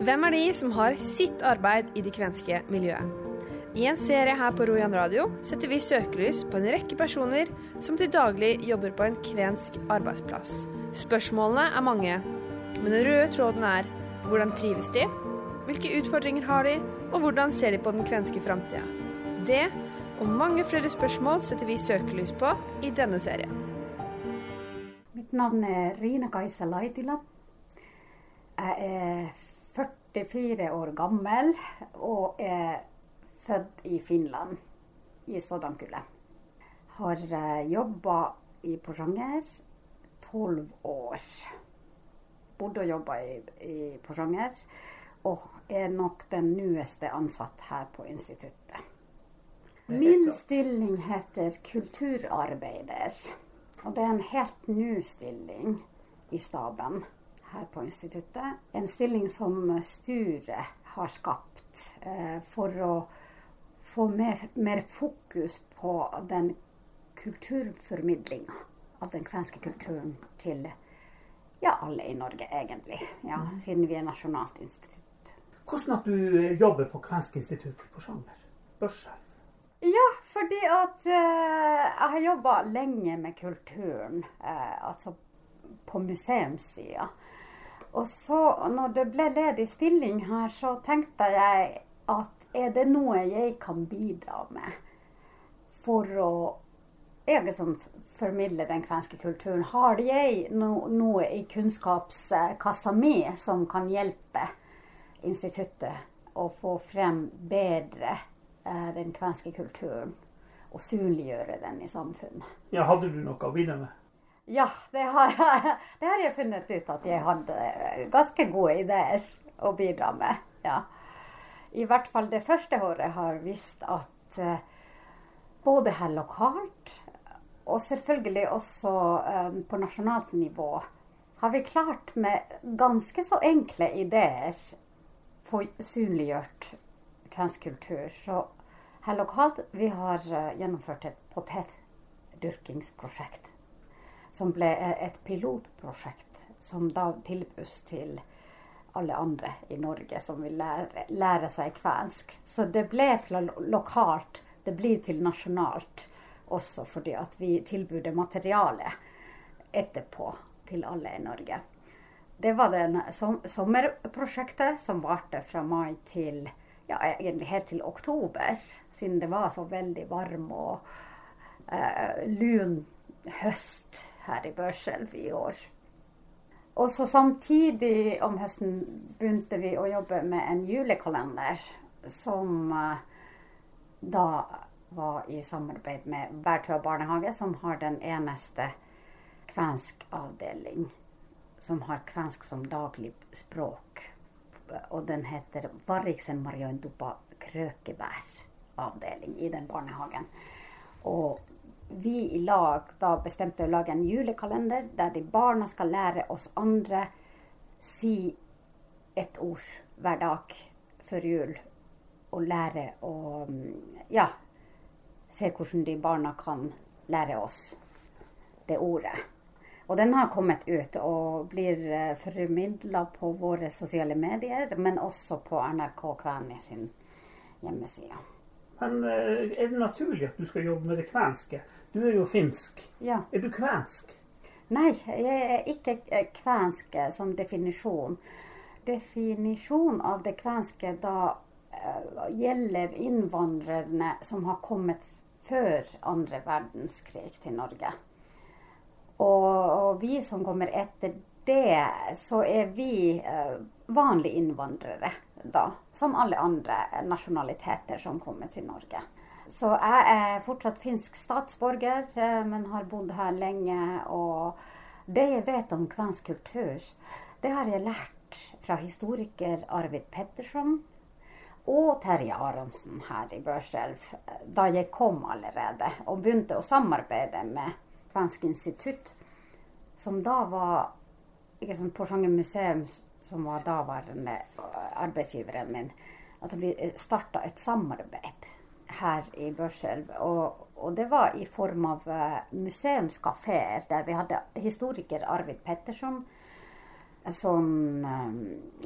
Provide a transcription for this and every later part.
Hvem er de som har sitt arbeid i det kvenske miljøet? I en serie her på Rojan radio setter vi søkelys på en rekke personer som til daglig jobber på en kvensk arbeidsplass. Spørsmålene er mange, men den røde tråden er hvordan trives de, hvilke utfordringer har de, og hvordan ser de på den kvenske framtida? Det og mange flere spørsmål setter vi søkelys på i denne serien. Mitt navn er Rina Kajsa Laitila. Jeg er 44 år gammel og er født i Finland, i Sodankule. Har jobba i Porsanger tolv år. Bodde og jobba i, i Porsanger, og er nok den nyeste ansatt her på instituttet. Min stilling heter kulturarbeider. Og det er en helt ny stilling i staben her på instituttet. En stilling som styret har skapt eh, for å få mer, mer, fokus på den kulturformidlinga av den kvenske kulturen til ja, alle i Norge, egentlig. Ja, mm. siden vi er nasjonalt institutt. Hvordan at du jobber på Kvensk institutt på Sjanger? Børsa? Ja, fordi at eh, jeg har jobba lenge med kulturen. Eh, altså på museumssida. Og så, når det ble ledig stilling her, så tenkte jeg at er det noe jeg kan bidra med for å sant, formidle den kvenske kulturen? Har jeg no, noe i kunnskapskassa mi som kan hjelpe instituttet å få frem bedre Eh, den kvenske kulturen og synliggjøre den i samfunnet. Ja, Hadde du noe å bidra med? Ja, det har, jeg, det har jeg funnet ut at jeg hadde ganske gode ideer å bidra med. Ja. I hvert fall det første året har visst at uh, både her lokalt og selvfølgelig også um, på nasjonalt nivå har vi klart med ganske så enkle ideer få synliggjort kvensk kultur. Så her lokalt vi har gjennomført et potetdyrkingsprosjekt. Som ble eh, et pilotprosjekt som da tilbys til alle andre i Norge som vil lære, lære seg kvensk. Så det ble fra lokalt, det blir til nasjonalt også fordi at vi tilbudet materiale etterpå til alle i Norge. Det var det sommerprosjektet som varte fra mai til ja, egentlig helt til oktober, siden det var så veldig varm og eh, lun høst her i Børselv i år. Og så samtidig om høsten begynte vi å jobbe med en julekalender som uh, da var i samarbeid med Bærtua barnehage, som har den eneste kvensk avdeling som har kvensk som daglig språk og den heter Varriksen Mariandupa krøkebæravdeling i den barnehagen. Og vi i lag da bestemte å lage en julekalender der de barna skal lære oss andre si et ord hver dag før jul. Og lære å ja, se hvordan de barna kan lære oss det ordet. Og den har kommet ut og blir eh, formidla på våre sosiale medier, men også på NRK Kvæni sin hjemmeside. Men eh, er det naturlig at du skal jobbe med det kvenske? Du er jo finsk. Ja. Er du kvensk? Nei, jeg er ikke eh, kvensk som definisjon. Definisjonen av det kvenske da uh, gjelder innvandrerne som har kommet før andre verdenskrig til Norge. Og, og, vi som kommer etter det, så er vi eh, vanlige innvandrere da. Som alle andre nasjonaliteter som kommer til Norge. Så jeg er fortsatt finsk statsborger, eh, men har bodd her lenge. Og det jeg vet om kvensk kultur, det har jeg lært fra historiker Arvid Petterson og Terje Aronsen her i Børselv da jeg kom allerede og begynte å samarbeide med Kvensk institutt, som da var sant, Porsanger museum, som var daværende arbeidsgiveren min. Altså vi starta et samarbeid her i Børselv. Og, og, det var i form av uh, museumskafeer, der vi hadde historiker Arvid Petterson, som um,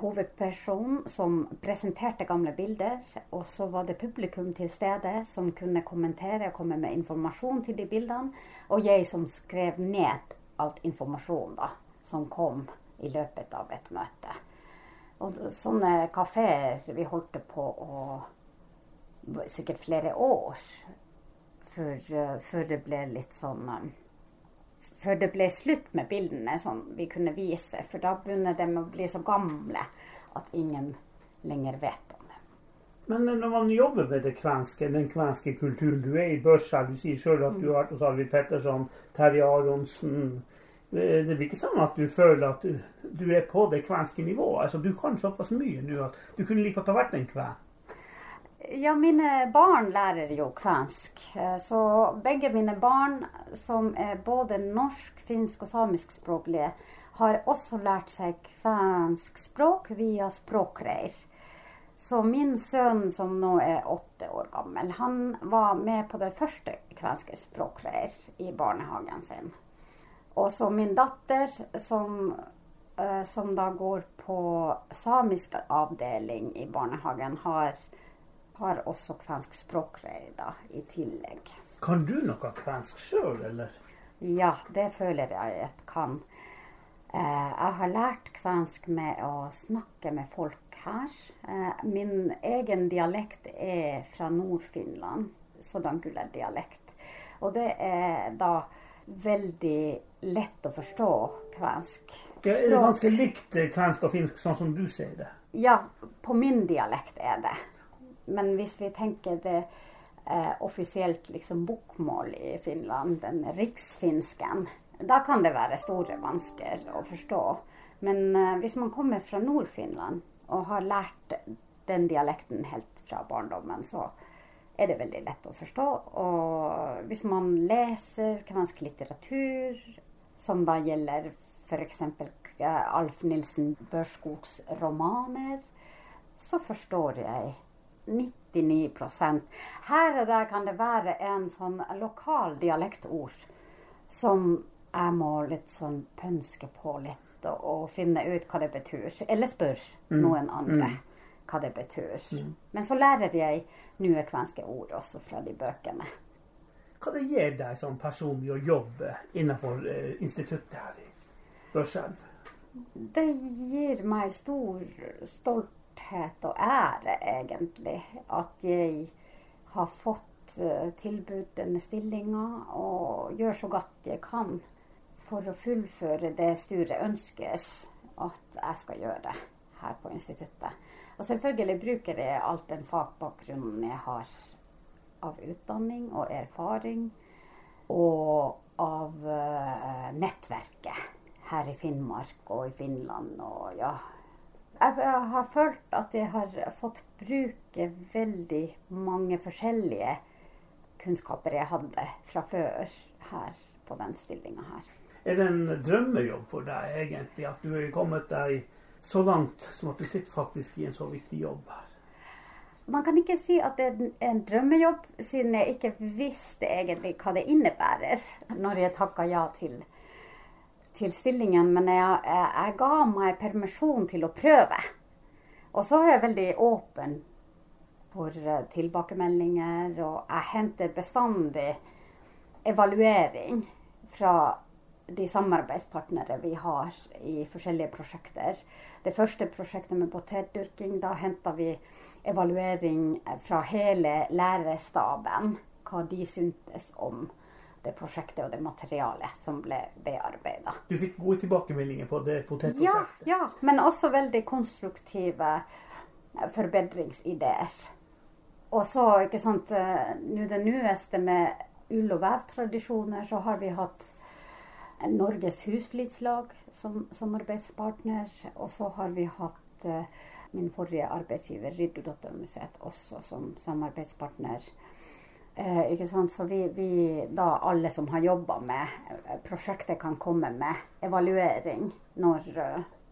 hovedperson som presenterte gamle bilder. Og så var det publikum til stede som kunne kommentere og komme med informasjon til de bildene. Og jeg som skrev ned alt informasjon da, som kom i løpet av et møte. Og sånne kafeer vi holdt på å Sikkert flere år før, eh, før det ble litt sånn eh, før det ble slutt med bildene som vi kunne vise. For da begynner de å bli så gamle at ingen lenger vet om dem. Men når man jobber med det kvenske, den kvenske kulturen Du er i børsa, du sier sjøl at du har vært hos Arvid Petterson, Terje Aronsen. Det blir ikke sånn at du føler at du er på det kvenske nivået. Altså, du kan såpass mye nå at du kunne like godt ha vært en kven. Ja, mine barn lærer jo kvensk. Eh, så begge mine barn, som er både norsk, finsk og samiskspråklige, har også lært seg kvensk språk via språkreir. Så min sønn, som nå er åtte år gammel, han var med på det første kvenske språkreir i barnehagen sin. Og så min datter, som, eh, som da går på samisk avdeling i barnehagen, har har også kvensk språkreir i tillegg. Kan du noe kvensk sjøl, eller? Ja, det føler jeg at kan. Eh, jeg har lært kvensk med å snakke med folk her. Eh, min egen dialekt er fra Nord-Finland, Sodanguller-dialekt. Og det er da veldig lett å forstå kvensk. Det er ganske likt kvensk og finsk, sånn som du sier det? Ja, på min dialekt er det. Men hvis vi tenker det eh, offisielt liksom bokmål i Finland, den riksfinsken, da kan det være store vansker å forstå. Men eh, hvis man kommer fra Nord-Finland og har lært den dialekten helt fra barndommen, så er det veldig lett å forstå. Og hvis man leser kvensk litteratur, som da gjelder f.eks. Alf Nilsen Børskogs romaner, så forstår jeg 99% Her og der kan det være en sånn lokal dialektord som jeg må litt sånn pønske på litt og, og finne ut hva det betyr. Eller spør mm. noen andre mm. Hva det betyr. Mm. Men så lærer jeg nye kvenske ord også fra de bøkene. Hva det gir deg som personlig å jobbe innenfor eh, instituttet her i Børselv? Det gir meg stor stolthet og ære, egentlig, at jeg har fått uh, tilbudt denne stillinga og gjør så godt jeg kan for å fullføre det styret ønskes at jeg skal gjøre her på instituttet. Og selvfølgelig bruker jeg alt den fagbakgrunnen jeg har av utdanning og erfaring, og av uh, nettverket her i Finnmark og i Finland og ja, jeg har følt at jeg har fått bruke veldig mange forskjellige kunnskaper jeg hadde fra før her på den stillinga her. Er det en drømmejobb for deg egentlig, at du er kommet deg så langt som at du sitter faktisk i en så viktig jobb her? Man kan ikke si at det er en drømmejobb, siden jeg ikke visste egentlig hva det innebærer når jeg takka ja til til stillingen, men jeg, jeg, jeg, ga meg permisjon til å prøve. Og så er jeg veldig åpen for eh, tilbakemeldinger, og jeg henter bestandig evaluering fra de samarbeidspartnere vi har i forskjellige prosjekter. Det første prosjektet med potetdyrking, da henta vi evaluering fra hele lærerstaben. Hva de syntes om det prosjektet og det materialet som ble bearbeida. Du fikk gode tilbakemeldinger på det potetprosjektet? Ja, ja, men også veldig konstruktive forbedringsideer. Og så, ikke sant, eh, nå det nyeste med ull- og vevtradisjoner, så har vi hatt Norges Husflidslag som samarbeidspartner. Og så har vi hatt uh, min forrige arbeidsgiver, Ridderdotter-museet, også som samarbeidspartner. Eh, ikke sant? Så vi, vi, da alle som har jobba med eh, prosjektet, kan komme med evaluering når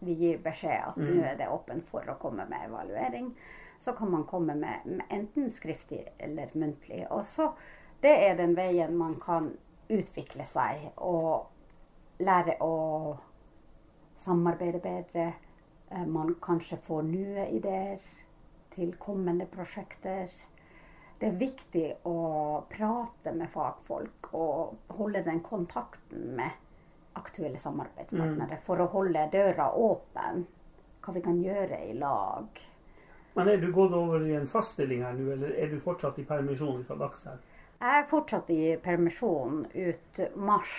vi gir beskjed at mm. nå er det åpent for å komme med evaluering. Så kan man komme med, med enten skriftlig eller muntlig. Og så Det er den veien man kan utvikle seg og lære å samarbeide bedre. Eh, man kanskje får nye ideer til kommende prosjekter. Det er viktig å prate med fagfolk og holde den kontakten med aktuelle samarbeidspartnere for å holde døra åpen. Hva vi kan gjøre i lag. Men er du gått over i en fast stilling her nå, eller er du fortsatt i permisjon fra Dagselv? Jeg er fortsatt i permisjon ut mars.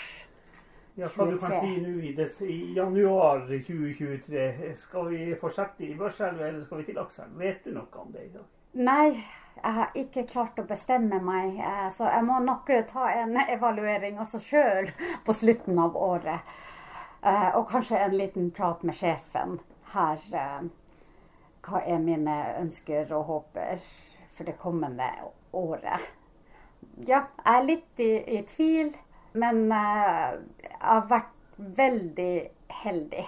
Ja, hva du kan si nå i, i januar 2023? Skal vi fortsette i Børselv, eller skal vi til Akselv? Vet du noe om det i dag? Nei, jeg har ikke klart å bestemme meg, eh, så jeg må nok ta en evaluering også sjøl på slutten av året. Eh, Og kanskje en liten prat med sjefen her. eh, Hva er mine ønsker og håper for det kommende året? Ja, jeg er litt i, i tvil, men uh, jeg har vært veldig heldig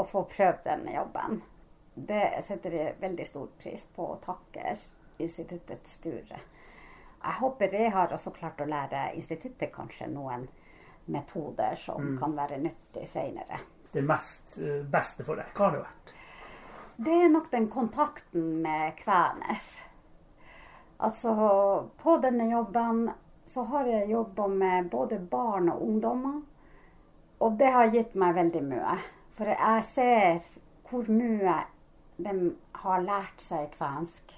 å få prøvd denne jobben. Det setter jeg veldig stor pris på og takker instituttets styre. Jeg håper jeg har også klart å lære instituttet kanskje noen metoder som kan være nyttig senere. Det mest eh, beste for deg, hva har det vært? Det er nok den kontakten med kvener. Altså, på denne jobben så har jeg jobba med både barn og ungdommer. Og det har gitt meg veldig mye. For jeg ser hvor mye de har lært seg kvensk.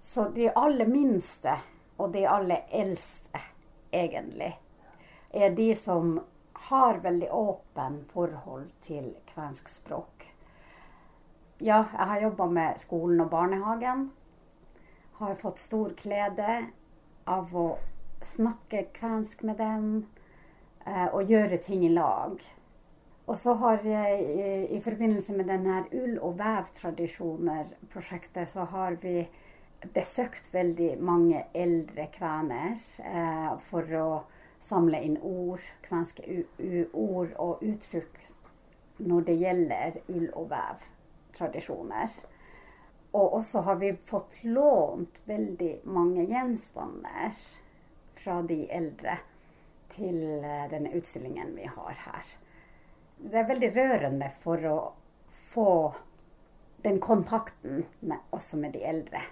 Så de aller minste og de aller eldste, egentlig, er de som har veldig åpen forhold til kvensk språk. Ja, jeg har jobba med skolen og barnehagen. Har fått stor glede av å snakke kvensk med dem eh, og gjøre ting i lag. Og så har i, i forbindelse med denne ull- og vevtradisjoner-prosjektet, så har vi besøkt veldig mange eldre kvener eh, for å samle inn ord, kvenske ord og uttrykk når det gjelder ull- og vevtradisjoner. Og også har vi fått lånt veldig mange gjenstander fra de eldre til eh, denne utstillingen vi har her. Det er veldig rørende for å få den kontakten med, også med de eldre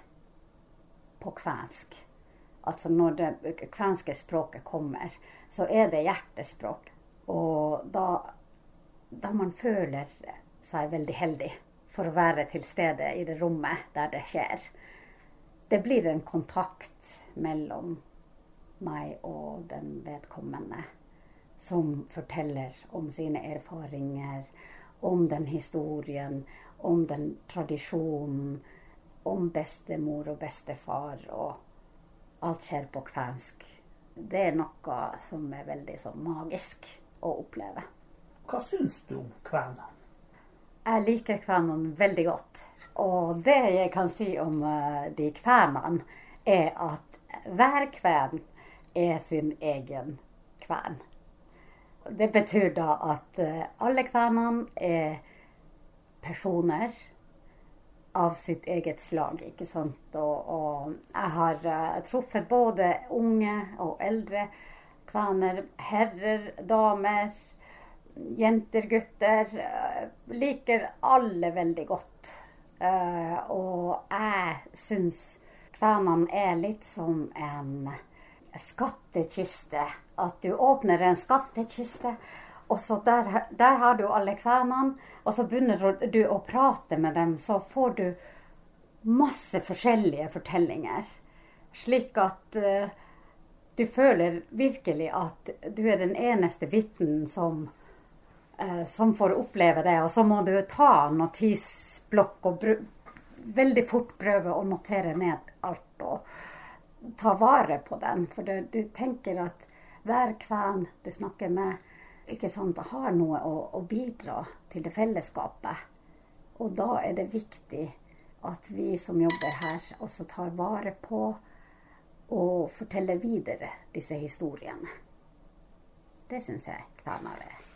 på kvensk. Altså når det kvenske språket kommer, så er det hjertespråk. Og da, da man føler seg veldig heldig for å være til stede i det rommet der det skjer. Det blir en kontakt mellom meg og den vedkommende som forteller om sine erfaringer, om den historien, om den tradisjonen, om bestemor og bestefar. Og alt skjer på kvensk. Det er noe som er veldig så magisk å oppleve. Hva syns du om kvenene? Jeg liker kvenene veldig godt. Og det jeg kan si om eh, de kvenene, er at hver kvern er sin egen kvern. Det betyr da at eh, alle kvernene er personer av sitt eget slag, ikke sant. Og, og jeg har uh, truffet både unge og eldre kvener, herrer, damer, jenter, gutter. eh, liker alle veldig godt. Eh, og jeg syns kvenene er litt som en skattkiste. At du åpner en skattkiste, og så der, der har du alle kvenene. Og så begynner du å prate med dem, så får du masse forskjellige fortellinger. Slik at uh, du føler virkelig at du er den eneste vitnen som, som får oppleve det. Og så må du ta notisblokk og veldig fort prøve å notere ned alt. Og ta vare på den. For du, du tenker at hver kven du snakker med, ikke sant, har noe å, å bidra til det fellesskapet. Og da er det viktig at vi som jobber her, også tar vare på og forteller videre disse historiene. Det syns jeg kvener er